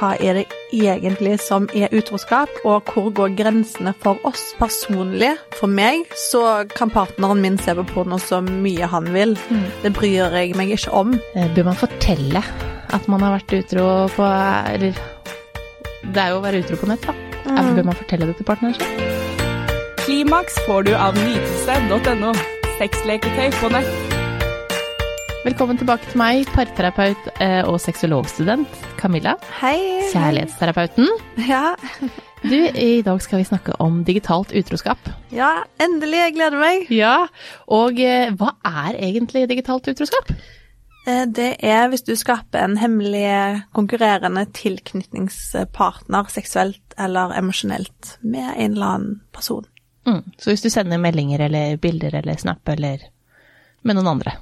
hva er det egentlig som er utroskap, og hvor går grensene for oss personlig. For meg så kan partneren min se på porno så mye han vil. Det bryr jeg meg ikke om. Eh, Bør man fortelle at man har vært utro på Eller det er jo å være utro på nett, da. Mm. Bør man fortelle det til partneren sin? Klimaks får du av nytelse.no. Sexleketøy på nett. Velkommen tilbake til meg, parterapeut eh, og sexologstudent Camilla. Hei. Kjærlighetsterapeuten. Ja. Du, i dag skal vi snakke om digitalt utroskap. ja, endelig. Jeg gleder meg. Ja, og eh, hva er egentlig digitalt utroskap? Eh, Det er hvis du skaper en hemmelig konkurrerende tilknytningspartner seksuelt eller emosjonelt med en eller annen person. Mm. Så hvis du sender meldinger eller bilder eller snap eller med noen andre.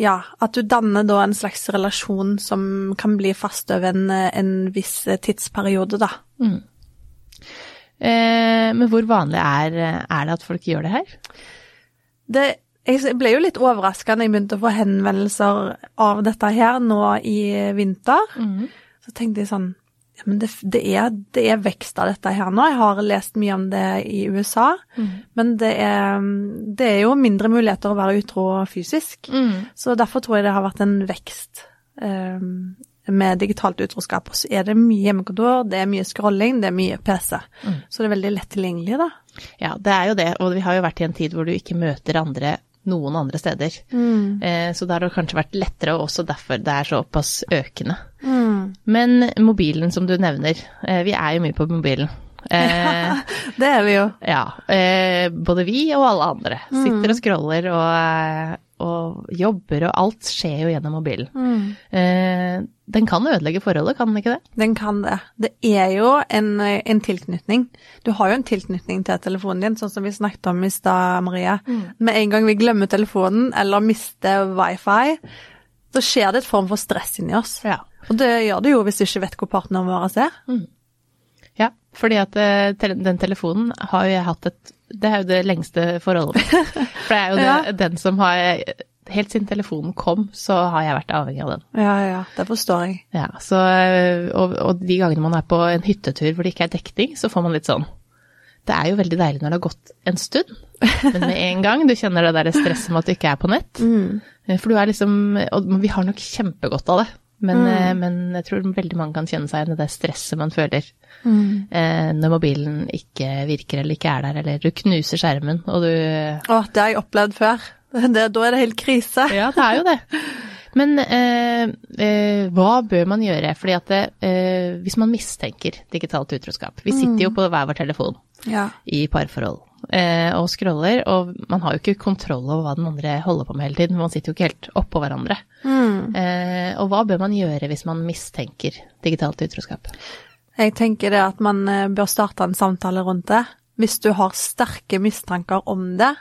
Ja, at du danner da en slags relasjon som kan bli fast over en, en viss tidsperiode, da. Mm. Eh, men hvor vanlig er, er det at folk gjør det her? Det, jeg ble jo litt overraska når jeg begynte å få henvendelser av dette her nå i vinter. Så tenkte jeg sånn ja, men det, det, er, det er vekst av dette her nå. Jeg har lest mye om det i USA. Men det er, det er jo mindre muligheter å være utro fysisk. Så derfor tror jeg det har vært en vekst eh, med digitalt utroskap. Og så er det mye hjemmekontor, det er mye scrolling, det er mye PC. Så det er veldig lett tilgjengelig, da. Ja, det er jo det, og vi har jo vært i en tid hvor du ikke møter andre noen andre steder. Eh, så da har det kanskje vært lettere, og også derfor det er såpass økende. Men mobilen som du nevner, eh, vi er jo mye på mobilen. Eh, Det er vi jo. ja, eh, både vi og alle andre sitter og scroller og, eh, og jobber, og alt skjer jo gjennom mobilen. Eh, den kan ødelegge forholdet, kan den ikke det? Den kan det. Det er jo en, en tilknytning. Du har jo en tilknytning til telefonen din, sånn som vi snakket om i stad, Marie. Med en gang vi glemmer telefonen eller mister wifi, så skjer det et form for stress inni oss. Ja. Og det gjør det jo hvis du ikke vet hvor partneren vår er. Ja, fordi at eh, den telefonen har jo jeg hatt et Det er jo det lengste forholdet mitt. For det er jo det, Ja. den som har Helt siden telefonen kom, så har jeg vært avhengig av den. Ja, ja, det forstår jeg. Ja, så, eh, og, og de gangene man er på en hyttetur hvor det ikke er dekning, så får man litt sånn Det er jo veldig deilig når det har gått en stund, men med en gang du kjenner det der stresset med at du ikke er på nett. Mm. For du er liksom Og vi har nok kjempegodt av det, men, mm. men jeg tror veldig mange kan kjenne seg igjen i det stresset man føler eh, når mobilen ikke virker eller ikke er der, eller du knuser skjermen og du Å, det har jeg opplevd før. Det, da er det helt krise. Ja, det er jo det. Men eh, eh, hva bør man gjøre? Fordi at det, eh, hvis man mistenker digitalt utroskap Vi sitter jo på hver vår telefon Ja. i parforhold eh, og scroller, og man har jo ikke kontroll over hva den andre holder på med hele tiden. Man sitter jo ikke helt oppå hverandre. Eh, og hva bør man gjøre hvis man mistenker digitalt utroskap? Jeg tenker det at man eh, bør starte en samtale rundt det. Hvis du har sterke mistanker om det,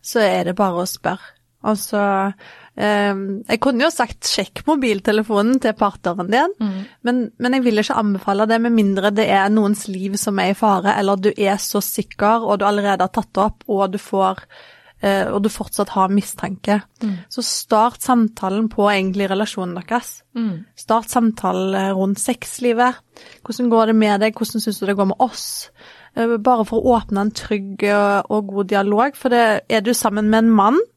så er det bare å spørre. Og så eh, Jeg kunne jo sagt sjekk mobiltelefonen til partneren din, men, men jeg vil ikke anbefale det med mindre det er noens liv som er i fare, eller du er så sikker, og du allerede har tatt det opp, og du får eh, og du fortsatt har mistanke. Så start samtalen på egentlig relasjonen deres. Start samtalen rundt sexlivet. Hvordan går det med deg, hvordan syns du det går med oss? Eh, Bare for å åpne en trygg og, god dialog. For det, er du sammen med en mann, eh,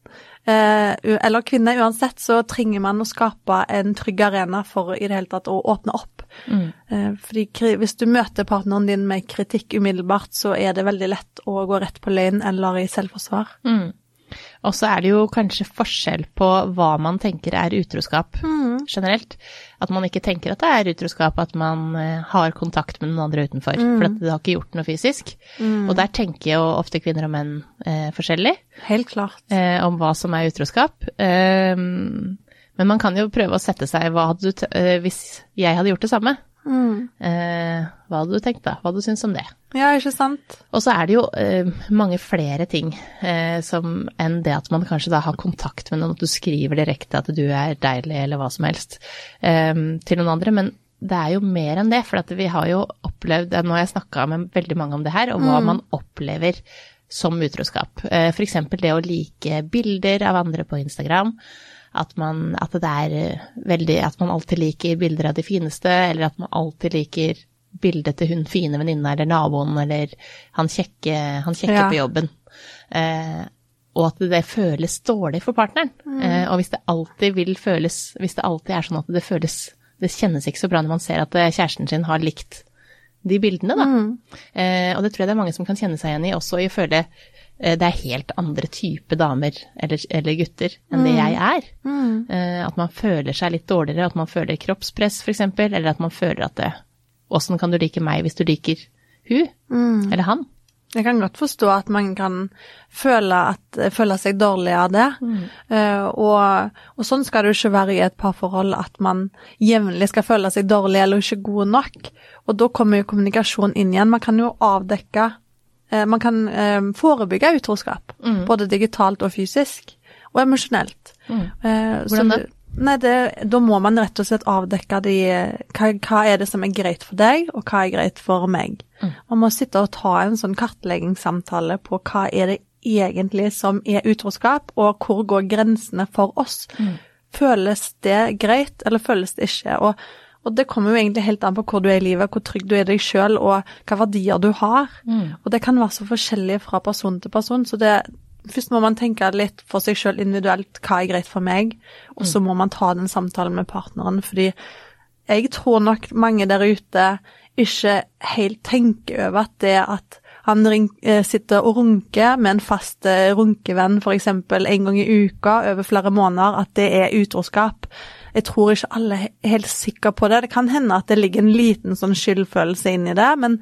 eller kvinne uansett, så trenger man å skape en trygg arena for i det hele tatt å åpne opp. Eh, Fordi hvis du møter partneren din med kritikk umiddelbart, så er det veldig lett å gå rett på løgn eller i selvforsvar. Og så er det jo kanskje forskjell på hva man tenker er utroskap generelt. At man ikke tenker at det er utroskap at man eh, har kontakt med noen andre utenfor. For at det har ikke gjort noe fysisk. Og der tenker jo ofte kvinner og menn eh, forskjellig Helt klart. eh, om hva som er utroskap. Eh, men man kan jo prøve å sette seg hva hadde du eh, Hvis jeg hadde gjort det samme, eh, hva hadde du tenkt da? Hva hadde du syntes om det? Ja, ikke sant? Og så er det jo eh, mange flere ting eh, som, enn det at man kanskje da har kontakt med noen, at du skriver direkte at du er deilig eller hva som helst eh, til noen andre. Men det er jo mer enn det, for at vi har jo opplevd Nå har jeg snakka med veldig mange om det her, om hva man opplever som utroskap. Eh, F.eks. det å like bilder av andre på Instagram. At, man, at det er eh, veldig At man alltid liker bilder av de fineste, eller at man alltid liker bildet til hun fine venninna eller naboen eller han kjekke, han kjekke Ja. på jobben. Eh, og at det føles dårlig for partneren. Eh, og hvis det alltid vil føles Hvis det alltid er sånn at det føles Det kjennes ikke så bra når man ser at eh, kjæresten sin har likt de bildene, da. Eh, og det tror jeg det er mange som kan kjenne seg igjen i, også i å føle det er helt andre type damer eller, eller gutter enn det jeg er. Mm. at man føler seg litt dårligere, at man føler kroppspress f.eks., eller at man føler at det Åssen kan du like meg hvis du liker hun eller han? Jeg kan godt forstå at man kan føle, at, føle seg dårlig av det. Eh, og, og sånn skal det jo ikke være i et parforhold, at man jevnlig skal føle seg dårlig eller ikke god nok. Og da kommer jo kommunikasjon inn igjen. Man kan jo avdekke eh, Man kan eh, forebygge utroskap, både digitalt og fysisk. Og emosjonelt. Mm. Hvordan det? Nei, det, da må man rett og slett avdekke de, hva, hva er det som er greit for deg, og hva er greit for meg. Man må sitte og ta en sånn kartleggingssamtale på hva er det egentlig som er utroskap, og hvor går grensene for oss. Føles det greit, eller føles det ikke? Og, og det kommer jo egentlig helt an på hvor du er i livet, hvor trygg du er i deg sjøl, og hva verdier du har. Og det kan være så forskjellig fra person til person, så det Først må man tenke litt for seg sjøl individuelt hva er greit for meg, og så må man ta den samtalen med partneren, fordi jeg tror nok mange der ute ikke helt tenker over at det at han eh, sitter og runker med en fast eh, runkevenn f.eks. en gang i uka over flere måneder, at det er utroskap. Jeg tror ikke alle er helt sikre på det. Det kan hende at det ligger en liten sånn skyldfølelse inni det, men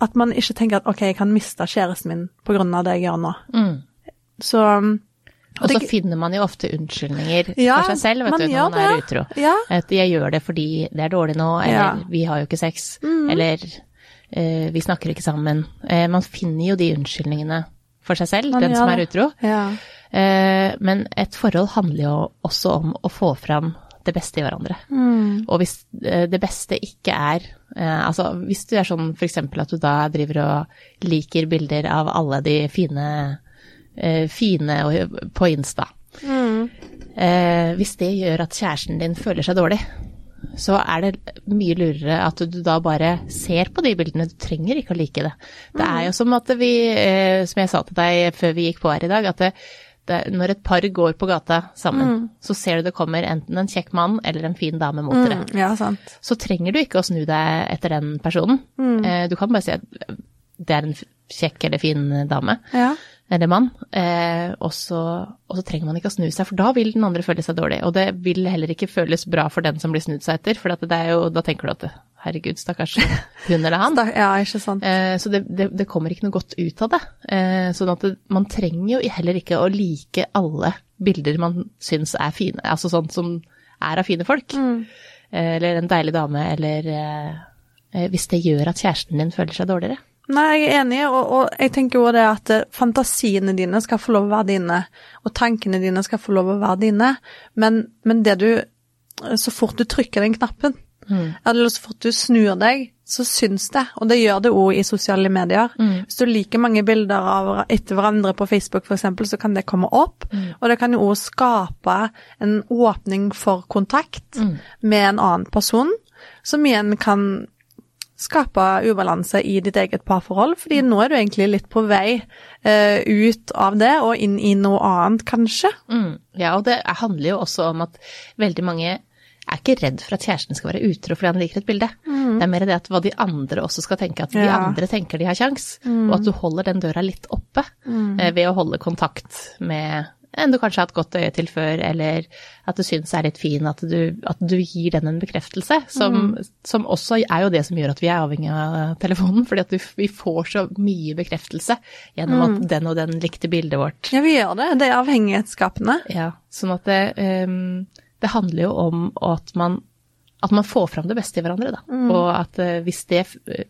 at man ikke tenker at ok, jeg kan miste kjæresten min på grunn av det jeg gjør nå. Så Og så finner man jo ofte unnskyldninger Ja, for seg selv, vet man du, når man er utro. Ja. At jeg gjør det fordi det er dårlig nå, eller Ja. Mm. vi har jo ikke sex, eller eh, vi snakker ikke sammen. Eh, man finner jo de unnskyldningene for seg selv, Man den som er utro. Ja. Eh, men et forhold handler jo også om å få fram det beste i hverandre. Mm. Og hvis eh, det beste ikke er eh, Altså hvis du er sånn f.eks. at du da driver og liker bilder av alle de fine, fine på Insta. Mm. hvis det gjør at kjæresten din føler seg dårlig, så er det mye lurere at du da bare ser på de bildene. Du trenger ikke å like det. Det er jo som at vi, som jeg sa til deg før vi gikk på her i dag, at det, det, når et par går på gata sammen, så ser du det kommer enten en kjekk mann eller en fin dame mot dere. Mm, ja, sant. Så trenger du ikke å snu deg etter den personen. Mm. du kan bare si at det er en kjekk eller fin dame Ja. eller mann, eh, og, så, og så trenger man ikke å snu seg, for da vil den andre føle seg dårlig. Og det vil heller ikke føles bra for den som blir snudd seg etter, for er jo, da tenker du at herregud, stakkars hun eller han. Ja, ikke sant. Eh, så det, det, det kommer ikke noe godt ut av det. Eh, sånn at det, man trenger jo heller ikke å like alle bilder man syns er fine, altså sånn som er av fine folk. Eh, eller en deilig dame, eller eh, eh, hvis det gjør at kjæresten din føler seg dårligere. Nei, jeg er enig, og, og jeg tenker jo det at eh, fantasiene dine skal få lov å være dine, og tankene dine skal få lov å være dine, men, men det du Så fort du trykker den knappen, eller så fort du snur deg, så syns det, og det gjør det òg i sosiale medier. Hvis du liker mange bilder av etter hverandre på Facebook f.eks., så kan det komme opp, og det kan jo òg skape en åpning for kontakt med en annen person, som igjen kan skape ubalanse i ditt eget parforhold, fordi nå er du egentlig litt på vei eh, ut av det og inn i noe annet, kanskje. Mm. Ja, og det handler jo også om at veldig mange er ikke redd for at kjæresten skal være utro fordi han liker et bilde. Det er mer det at hva de andre også skal tenke, at de Ja. andre tenker de har kjangs, og at du holder den døra litt oppe eh, ved å holde kontakt med en du kanskje har hatt godt øye til før, eller at du syns er litt fin, at du, at du gir den en bekreftelse, som, som også er jo det som gjør at vi er avhengig av telefonen, fordi at vi, vi får så mye bekreftelse gjennom at den og den likte bildet vårt. Ja, vi gjør det. Det er avhengighetsskapende. Ja, sånn at det, um, det handler jo om at man, at man får fram det beste i hverandre, da. Og at uh, hvis, det, eh,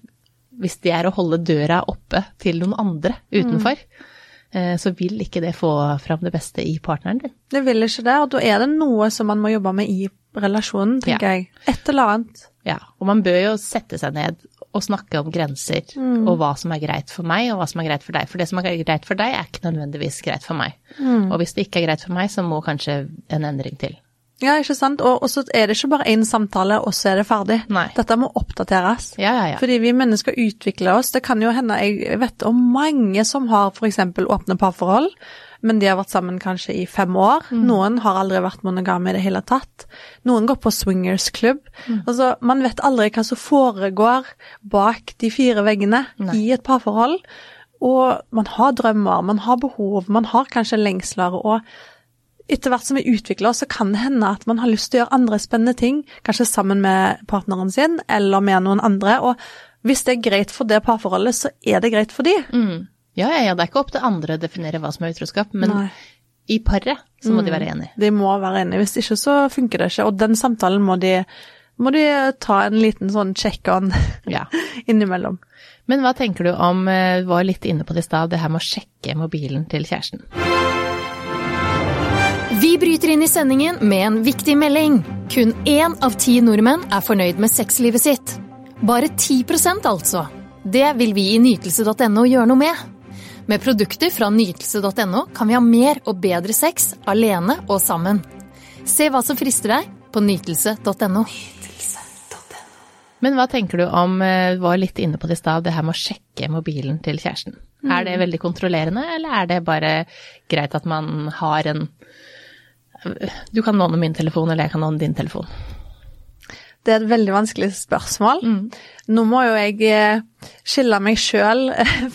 hvis det er å holde døra oppe til noen andre utenfor, eh, så vil ikke det få fram det beste i partneren din. Det vil ikke det, og da er det noe som man må jobbe med i relasjonen, tenker Ja. jeg. Et eller annet. Ja, og man bør jo sette seg ned og snakke om grenser og hva som er greit for meg, og hva som er greit for deg. For det som er greit for deg, er ikke nødvendigvis greit for meg. Og hvis det ikke er greit for meg, så må kanskje en endring til. Ja, ikke sant. Og, og så er det ikke bare én samtale, og så er det ferdig. Nei. Dette må oppdateres. Ja, ja, ja. Fordi vi mennesker utvikler oss. Det kan jo hende jeg vet om mange som har f.eks. åpne parforhold, men de har vært sammen kanskje i fem år. Mm. Noen har aldri vært monogame i det hele tatt. Noen går på swingersklubb. Mm. Altså, man vet aldri hva som foregår bak de fire veggene Nei. i et parforhold. Og man har drømmer, man har behov, man har kanskje lengsler. og etter hvert som vi utvikler oss, så kan det hende at man har lyst til å gjøre andre spennende ting, kanskje sammen med partneren sin eller med noen andre. Og hvis det er greit for det parforholdet, så er det greit for de. Mm. Ja, ja, ja, det er ikke opp til andre å definere hva som er utroskap, men Nei. i paret så må de være enige. De må være enige, hvis ikke så funker det ikke. Og den samtalen må de, må de ta en liten sånn check-on Ja. innimellom. Men hva tenker du om, du var litt inne på det i stad, det her med å sjekke mobilen til kjæresten? Vi bryter inn i sendingen med en viktig melding. Kun én av ti nordmenn er fornøyd med sexlivet sitt. Bare 10% altså. Det vil vi i nytelse.no gjøre noe med. Med produkter fra nytelse.no kan vi ha mer og bedre sex alene og sammen. Se hva som frister deg på nytelse.no. Men hva tenker du om, du var litt inne på det i stad, det her med å sjekke mobilen til kjæresten? Er det veldig kontrollerende, eller er det bare greit at man har en Du kan låne min telefon, eller jeg kan låne din telefon. Det er et veldig vanskelig spørsmål. Nå må jo jeg eh, skille meg sjøl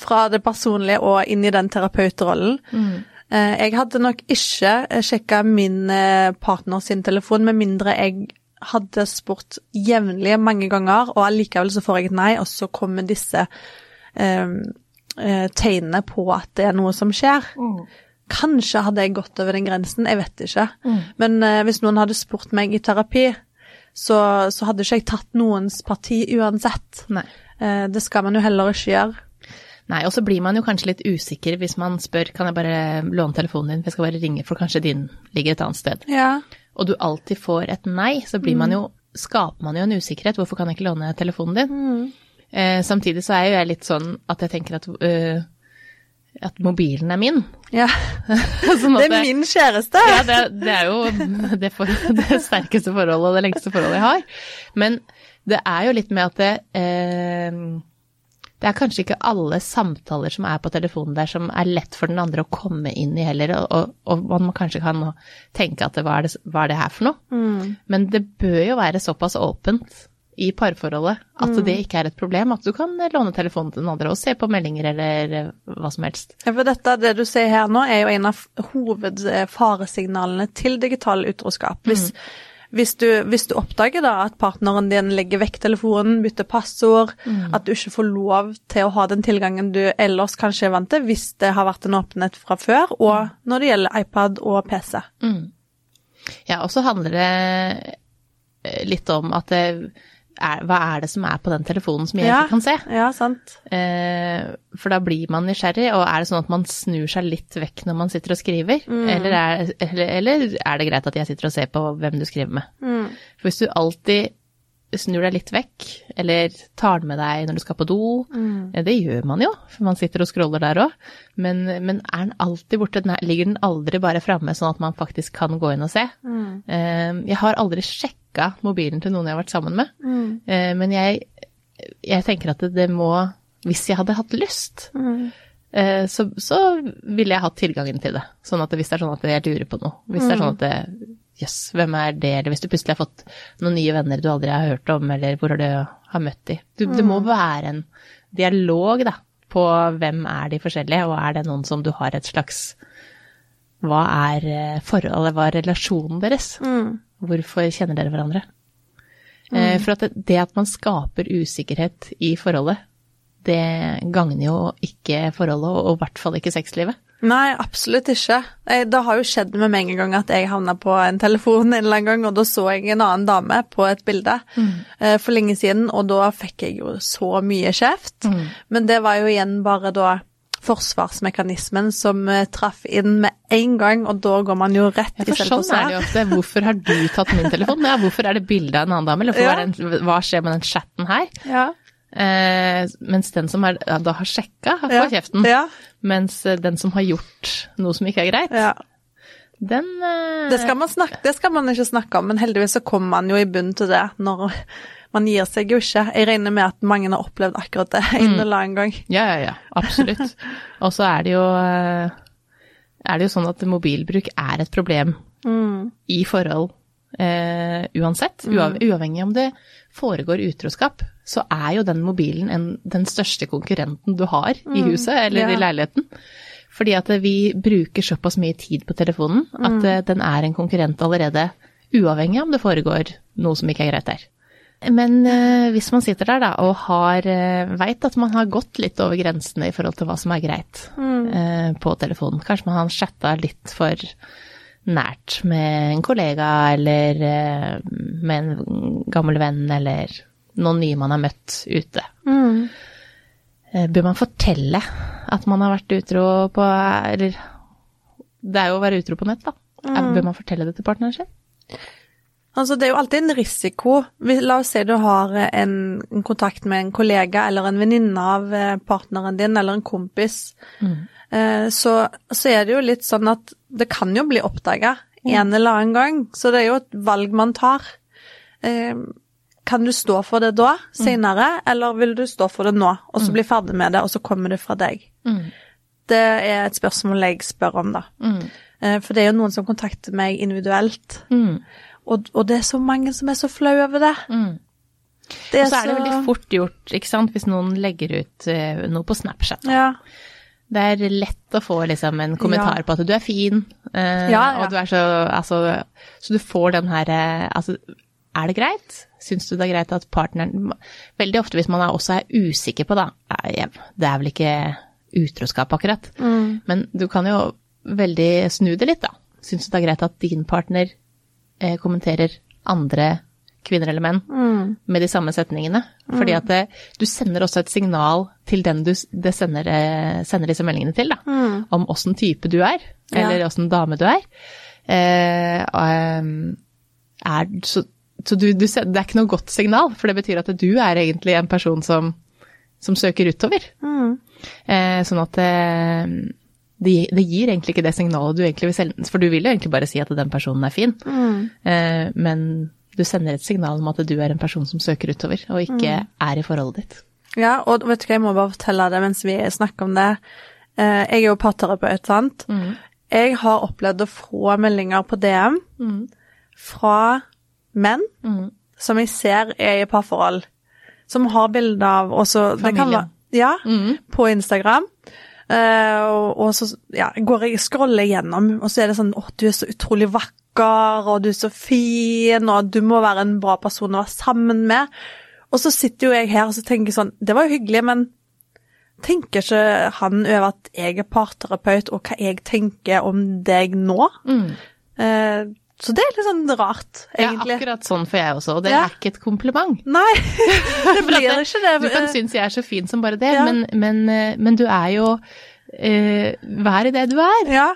fra det personlige og inn i den terapeutrollen. Mm. Jeg hadde nok ikke sjekka min eh, partner sin telefon, med mindre jeg hadde spurt jevnlig mange ganger, og allikevel så får jeg et nei, og så kommer disse eh, eh, tegnene på at det er noe som skjer. Kanskje hadde jeg gått over den grensen, jeg vet ikke. Men uh, hvis noen hadde spurt meg i terapi, så, så hadde ikke jeg tatt noens parti uansett. Eh, det skal man jo heller ikke gjøre. Nei, og så blir man jo kanskje litt usikker hvis man spør kan jeg bare låne telefonen din, for jeg skal bare ringe, for kanskje din ligger et annet sted. Ja. Og du alltid får et nei, så blir man jo, skaper man jo en usikkerhet. Hvorfor kan jeg ikke låne telefonen din? Eh, samtidig så er jo jeg litt sånn at jeg tenker at, øh, at mobilen er min. ja. Sånn Det er min kjæreste. Ja, det, det er jo det, for, det sterkeste forholdet og det lengste forholdet jeg har. Men det er jo litt med at det eh, Det er kanskje ikke alle samtaler som er på telefonen der som er lett for den andre å komme inn i heller, og, og, man kanskje kan tenke at det, hva, er det, hva er det her for noe? Men det bør jo være såpass åpent i parforholdet at det ikke er et problem, at du kan låne telefonen til den andre og se på meldinger eller eh, hva som helst. Ja, for dette, det du ser her nå, er jo en av hovedfaresignalene til digital utroskap. Hvis, hvis, du, hvis du oppdager da at partneren din legger vekk telefonen, bytter passord, at du ikke får lov til å ha den tilgangen du ellers kanskje er vant til, hvis det har vært en åpenhet fra før, og når det gjelder iPad og PC. Ja, og så handler det eh, litt om at det er, hva er det som er på den telefonen som jeg Ja. ikke kan se? Ja, sant. Eh, for da blir man nysgjerrig, og er det sånn at man snur seg litt vekk når man sitter og skriver? Eller, er, eller, eller er det greit at jeg sitter og ser på hvem du skriver med? For hvis du alltid snur deg litt vekk, eller tar den med deg når du skal på do, eh, det gjør man jo, for man sitter og scroller der òg, men, men er den alltid borte? Den er- Ligger den aldri bare framme, sånn at man faktisk kan gå inn og se? Mm. jeg har aldri sjekka mobilen til noen jeg har vært sammen med, mm. men jeg, jeg tenker at det, det må Hvis jeg hadde hatt lyst, eh, så, så ville jeg hatt tilgangen til det. Sånn at hvis det er sånn at jeg lurer på noe, hvis det er sånn at det Jøss, hvem er det? Eller hvis du plutselig har fått noen nye venner du aldri har hørt om, eller hvor har du har møtt de. Du, Det må være en dialog, da, på hvem er de forskjellige, og er det noen som du har et slags Hva er eh, forholdet, hva er relasjonen deres? Hvorfor kjenner dere hverandre? Eh, For at det, det at man skaper usikkerhet i forholdet, det gagner jo ikke forholdet, og i hvert fall ikke sexlivet. Nei, absolutt ikke. Det har jo skjedd med meg en gang at jeg havna på en telefon en eller annen gang, og da så jeg en annen dame på et bilde mm. for lenge siden, og da fikk jeg jo så mye kjeft. Men det var jo igjen bare da forsvarsmekanismen som eh, traff inn med en gang, og da går man jo rett i selvforsvar. sånn er det jo ofte. Hvorfor har du tatt min telefon? Ja, hvorfor er det bilde av en annen dame? Eller Ja. den, hva skjer med den chatten her? Ja. Eh, mens den som er, da har sjekka, får Ja. kjeften. Ja. Mens eh, den som har gjort noe som ikke er greit, ja. den eh, Det skal, man snakke, det skal man ikke snakke om, men heldigvis så kommer man jo i bunn til det når man gir seg jo ikke. Jeg regner med at mange har opplevd akkurat det en eller annen gang. Ja, ja, ja. Absolutt. Og så er det jo eh, er det jo sånn at mobilbruk er et problem i forhold eh, uansett. Uav uavhengig om det foregår utroskap, så er jo den mobilen en, den største konkurrenten du har i huset eller i leiligheten. Fordi at vi bruker såpass mye tid på telefonen at eh, den er en konkurrent allerede, uavhengig om det foregår noe som ikke er greit der. Men eh, hvis man sitter der da og har eh, veit at man har gått litt over grensene i forhold til hva som er greit eh, på telefonen, kanskje man har chatta litt for nært med en kollega eller eh, med en gammel venn eller noen nye man har møtt ute. Mm. bør man fortelle at man har vært utro på Eller det er jo å være utro på nett, da. Mm. Bør man fortelle det til partneren sin? Altså, det er jo alltid en risiko. La oss si du har eh, en, en kontakt med en kollega eller en venninne av eh, partneren din, eller en kompis. Eh, Så, så er det jo litt sånn at det kan jo bli oppdaga en eller annen gang. Så det er jo et valg man tar. Eh, Kan du stå for det da, senere, eller vil du stå for det nå, og så bli ferdig med det, og så kommer det fra deg? Det er et spørsmål jeg spør om, da. Eh, For det er jo noen som kontakter meg individuelt. Og, og det er så mange som er så flau over det. Det Og så er det veldig fort gjort, ikke sant, hvis noen legger ut eh, noe på Snapchat. Ja. Det er lett å få liksom en kommentar Ja. på at du er fin, eh, Ja, ja. og du er så Altså, så du får den her eh, Altså, er det greit? Syns du det er greit at partneren Veldig ofte hvis man er, også er usikker på, da eh, Det er vel ikke utroskap, akkurat. Mm. Men du kan jo veldig snu det litt, da. Syns du det er greit at din partner eh, kommenterer andre kvinner eller menn Mm. med de samme setningene? Fordi at det, du sender også et signal til den du det sender, eh, sender disse meldingene til, da. Om åssen type du er, eller åssen Ja. dame du er. Eh, ehm, er så så du, du, det er ikke noe godt signal, for det betyr at du er egentlig en person som, som søker utover. Mm. Eh, sånn at eh, det, det gir egentlig ikke det signalet du egentlig vil selge, for du vil jo egentlig bare si at den personen er fin, eh, men du sender et signal om at du er en person som søker utover, og ikke er i forholdet ditt. ja, og vet du hva, jeg må bare fortelle det mens vi snakker om det. Eh, Jeg er jo parterapeut, sant. Jeg har opplevd å få meldinger på DM fra menn som jeg ser er i parforhold, som har bilder av også, det kan Familien. være- Ja, på Instagram. Eh, og, så ja, går jeg scroller gjennom, og så er det sånn Å, du er så utrolig vakker, og du er så fin, og du må være en bra person å være sammen med. Og så sitter jo jeg her og så tenker sånn Det var jo hyggelig, men tenker ikke han over at jeg er parterapeut, og hva jeg tenker om deg nå? Eh, så det er litt sånn rart, egentlig. Ja, akkurat sånn får jeg også, og det Ja. er ikke et kompliment. Nei, det blir det, ikke det. Du kan synes jeg er så fin som bare det, Ja. men, men, eh, men du er jo eh, Vær i det du er. Ja.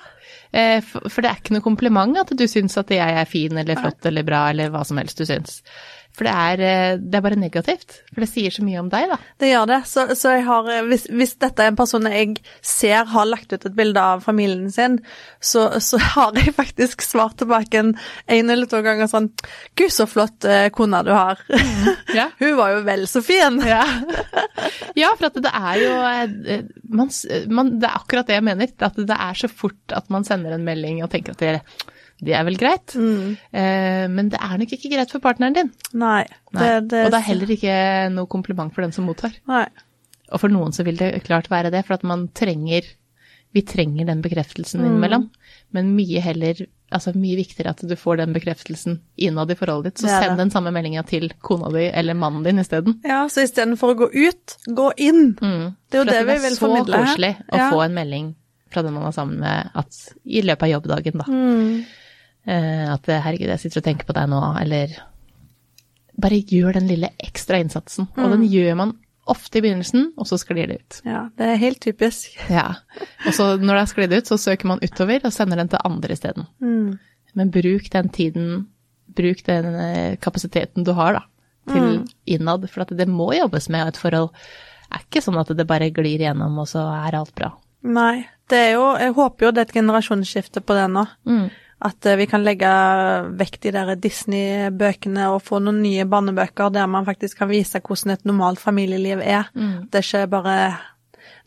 Eh, for, for det er ikke noe kompliment at du syns at jeg er fin eller flott eller bra eller hva som helst du syns. For det er, eh, det er bare negativt. For det sier så mye om deg, da. Det gjør det. Så, så jeg har, eh, hvis, hvis dette er en person jeg ser har lagt ut et bilde av familien sin, så, så har jeg faktisk svart tilbake en, en eller to ganger sånn Gud, så flott eh, kone du har. Ja. Hun var jo vel så fin. Ja, ja for at det er jo man, man, Det er akkurat det jeg mener. At det er så fort at man sender en melding og tenker at det, det er vel greit. Eh, men det er nok ikke greit for partneren din. Nei. Nei. Det, det, og det er heller ikke noe kompliment for den som mottar. Nei. Og for noen så vil det klart være det, for at man trenger Vi trenger den bekreftelsen Mm. innimellom. Men mye heller Altså mye viktigere at du får den bekreftelsen innad i forholdet ditt. Så Det send den samme meldinga til kona di eller mannen din isteden. Ja, så istedenfor å gå ut, gå inn. Mm. Det er jo det vi vil formidle For Det er så koselig å Ja. få en melding fra den man er sammen med at, i løpet av jobbdagen, da. Mm. Eh, at herregud, jeg sitter og tenker på deg nå, eller bare gjør den lille ekstra innsatsen. Og Mm. den gjør man ofte i begynnelsen, og så sklir det ut. Ja, det er helt typisk. Ja. Og så når det er sklidd ut, så søker man utover og sender den til andre isteden. Mm. Men bruk den tiden, bruk den eh, kapasiteten du har, da, til innad. For at det må jobbes med, og et forhold er ikke sånn at det bare glir gjennom, og så er alt bra. Nei. Det er jo Jeg håper jo det er et generasjonsskifte på det nå. Mm. At eh, vi kan legge vekk de der Disney-bøkene og få noen nye barnebøker der man faktisk kan vise hvordan et normalt familieliv er. Mm. Det er ikke bare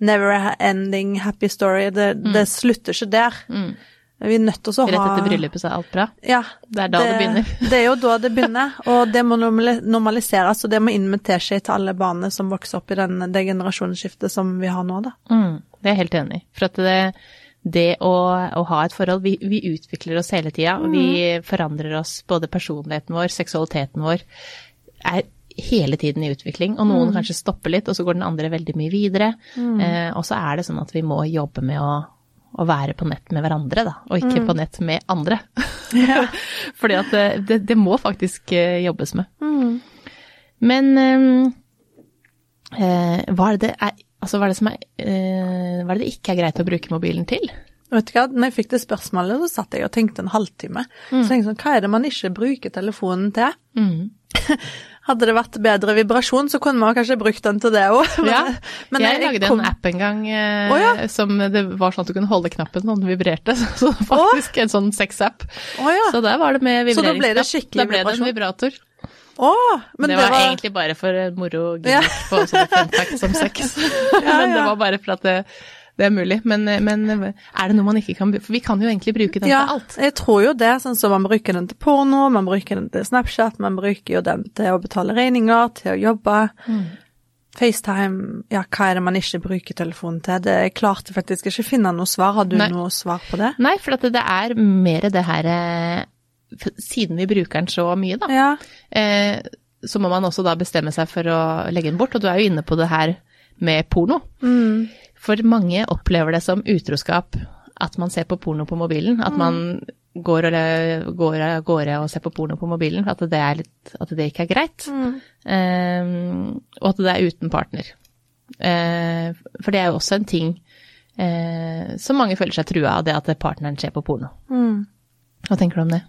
never ending happy story. Det, det slutter ikke der. Mm. Vi er nødt til å ha Rett etter bryllupet så er alt bra. Ja. Det er da det, begynner. Det er jo da det begynner, og det må normaliseres, og det må inn med teskje til alle barna som vokser opp i den, det generasjonsskiftet som vi har nå, da. Mm, det er jeg helt enig i. For at det, det å, å ha et forhold vi, vi utvikler oss hele tida, og vi forandrer oss, både personligheten vår, seksualiteten vår, er hele tiden i utvikling. Og noen kanskje stopper litt, og så går den andre veldig mye videre. Eh, og så er det sånn at vi må jobbe med å, å være på nett med hverandre, da, og ikke på nett med andre. Fordi at det, det, må faktisk eh, jobbes med. Men ehm, eh, hva er det det er Altså, hva er det som er eh, Hva er det det ikke er greit å bruke mobilen til? Vet du hva, når jeg fikk det spørsmålet, så satt jeg og tenkte en halvtime. Så tenkte jeg sånn, hva er det man ikke bruker telefonen til? Mm. Hadde det vært bedre vibrasjon, så kunne man kanskje brukt den til det òg. Ja, jeg lagde kom- en app en gang eh, oh, ja. som det var sånn at du kunne holde knappen når den vibrerte. Så var faktisk en sånn sexapp. Oh, ja. Så der var det med Så da ble det skikkelig vibrasjon? Da ble det en vibrasjon? Vibrator. Å, men det, var egentlig bare for moro Ja. på sånne som facts ja, ja. Men det var bare for at det, det er mulig. Men, men er det noe man ikke kan bruke? For vi kan jo egentlig bruke den ja, til alt. jeg tror jo det. Sånn som man bruker den til porno, man bruker den til Snapchat, man bruker jo den til å betale regninger, til å jobbe. Mm. FaceTime, ja, hva er det man ikke bruker telefonen til? Det jeg klarte faktisk ikke finne noe svar. Har du Nei. noe svar på det? Nei, for det er mer det her eh, Siden vi bruker den så mye, da, Ja. eh, så må man også da bestemme seg for å legge den bort. Og du er jo inne på det her med porno. Mm. For mange opplever det som utroskap at man ser på porno på mobilen. At man går av gårde og ser på porno på mobilen. At det, litt, at det ikke er greit. Eh, og at det er uten partner. Eh, for det er jo også en ting eh, som mange føler seg trua av, det at partneren ser på porno. Mm. Hva tenker du om det?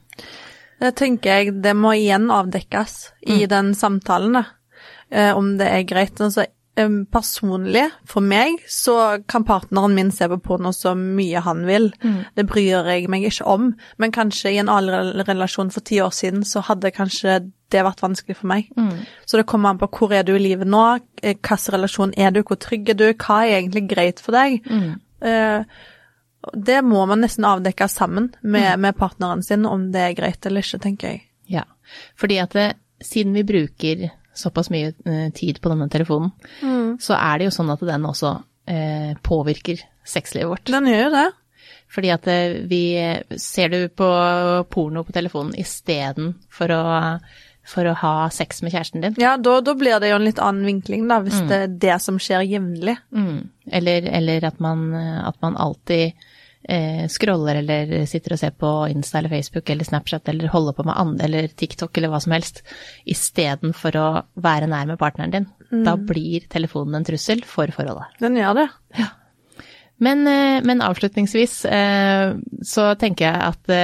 Det tenker jeg det må igjen avdekkes i den samtalen. Eh, om det er greit. Altså, personlig, for meg, så kan partneren min se på porno så mye han vil. Det bryr jeg meg ikke om. Men kanskje i en annen relasjon for ti år siden, så hadde kanskje det vært vanskelig for meg. Så det kommer an på hvor er du i livet nå, eh, hvilken relasjon er du, hvor trygg er du, hva er egentlig greit for deg? Eh, det må man nesten avdekke sammen med, med partneren sin, om det er greit eller ikke, tenker jeg. Ja, fordi at det, siden vi bruker såpass mye eh, tid på denne telefonen, så er det jo sånn at den også eh, påvirker sexlivet vårt. Den gjør jo det. Fordi at eh, vi Ser du på porno på telefonen istedenfor å for å ha sex med kjæresten din? Ja, da, da blir det jo en litt annen vinkling, da, hvis det er det som skjer jevnlig. Mm. Eller, eller at, man, at man alltid eh, scroller eller sitter og ser på Insta eller Facebook eller Snapchat eller holder på med andre eller TikTok eller hva som helst, istedenfor å være nær med partneren din. Da blir telefonen en trussel for forholdet. Den gjør det. Men, eh, men avslutningsvis eh, så tenker jeg at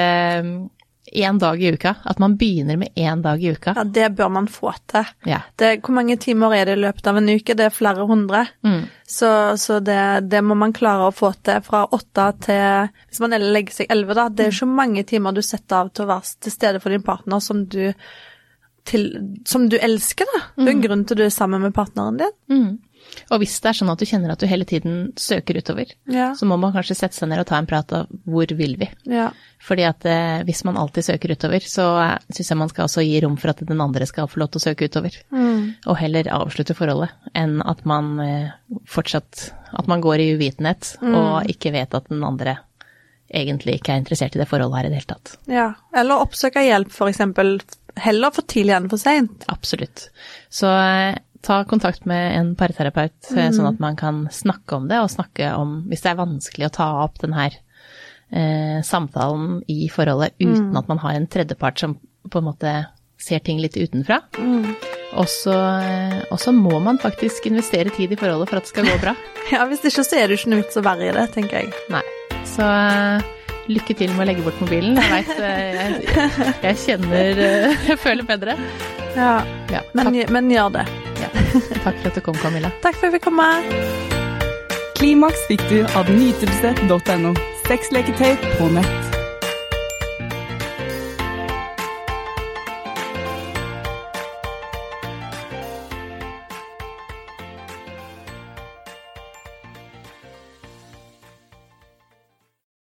én dag i uka, at man begynner med én dag i uka. Ja, det bør man få til. Ja. Det, hvor mange timer er det i løpet av en uke? Det er flere hundre. Mm. Så, så det, det må man klare å få til fra åtte til Hvis man legger seg elleve, da. Det er så ikke mange timer du setter av til å være til stede for din partner som du, til, som du elsker, da. Det er en grunn til at du er sammen med partneren din. Mm. Og hvis det er sånn at du kjenner at du hele tiden søker utover, Ja. så må man kanskje sette seg ned og ta en prat av hvor vil vi? Ja. Fordi at eh, hvis man alltid søker utover, så eh, syns jeg man skal også gi rom for at den andre skal få lov til å søke utover. Og heller avslutte forholdet, enn at man eh, fortsatt At man går i uvitenhet og ikke vet at den andre egentlig ikke er interessert i det forholdet her i det hele tatt. ja. Eller oppsøke hjelp, eksempel. Heller for tidlig enn for seint. Absolutt. Så eh, ta kontakt med en parterapeut, mm. sånn at man kan snakke om det, og snakke om hvis det er vanskelig å ta opp den her eh, samtalen i forholdet uten at man har en tredjepart som på en måte ser ting litt utenfra. Mm. eh, og så må man faktisk investere tid i forholdet for at det skal gå bra. Ja, hvis ikke så er det ikke noe vits å være i det, tenker jeg. Nei. Så eh, lykke til med å legge bort mobilen. Jeg veit jeg, jeg kjenner eh, Jeg føler bedre. Ja. Ja, Men, men gjør det. Ja. takk for at du kom, Camilla. Takk for at jeg fikk komme. Klimaks fikk du av nytelse.no. Sexleketøy på nett.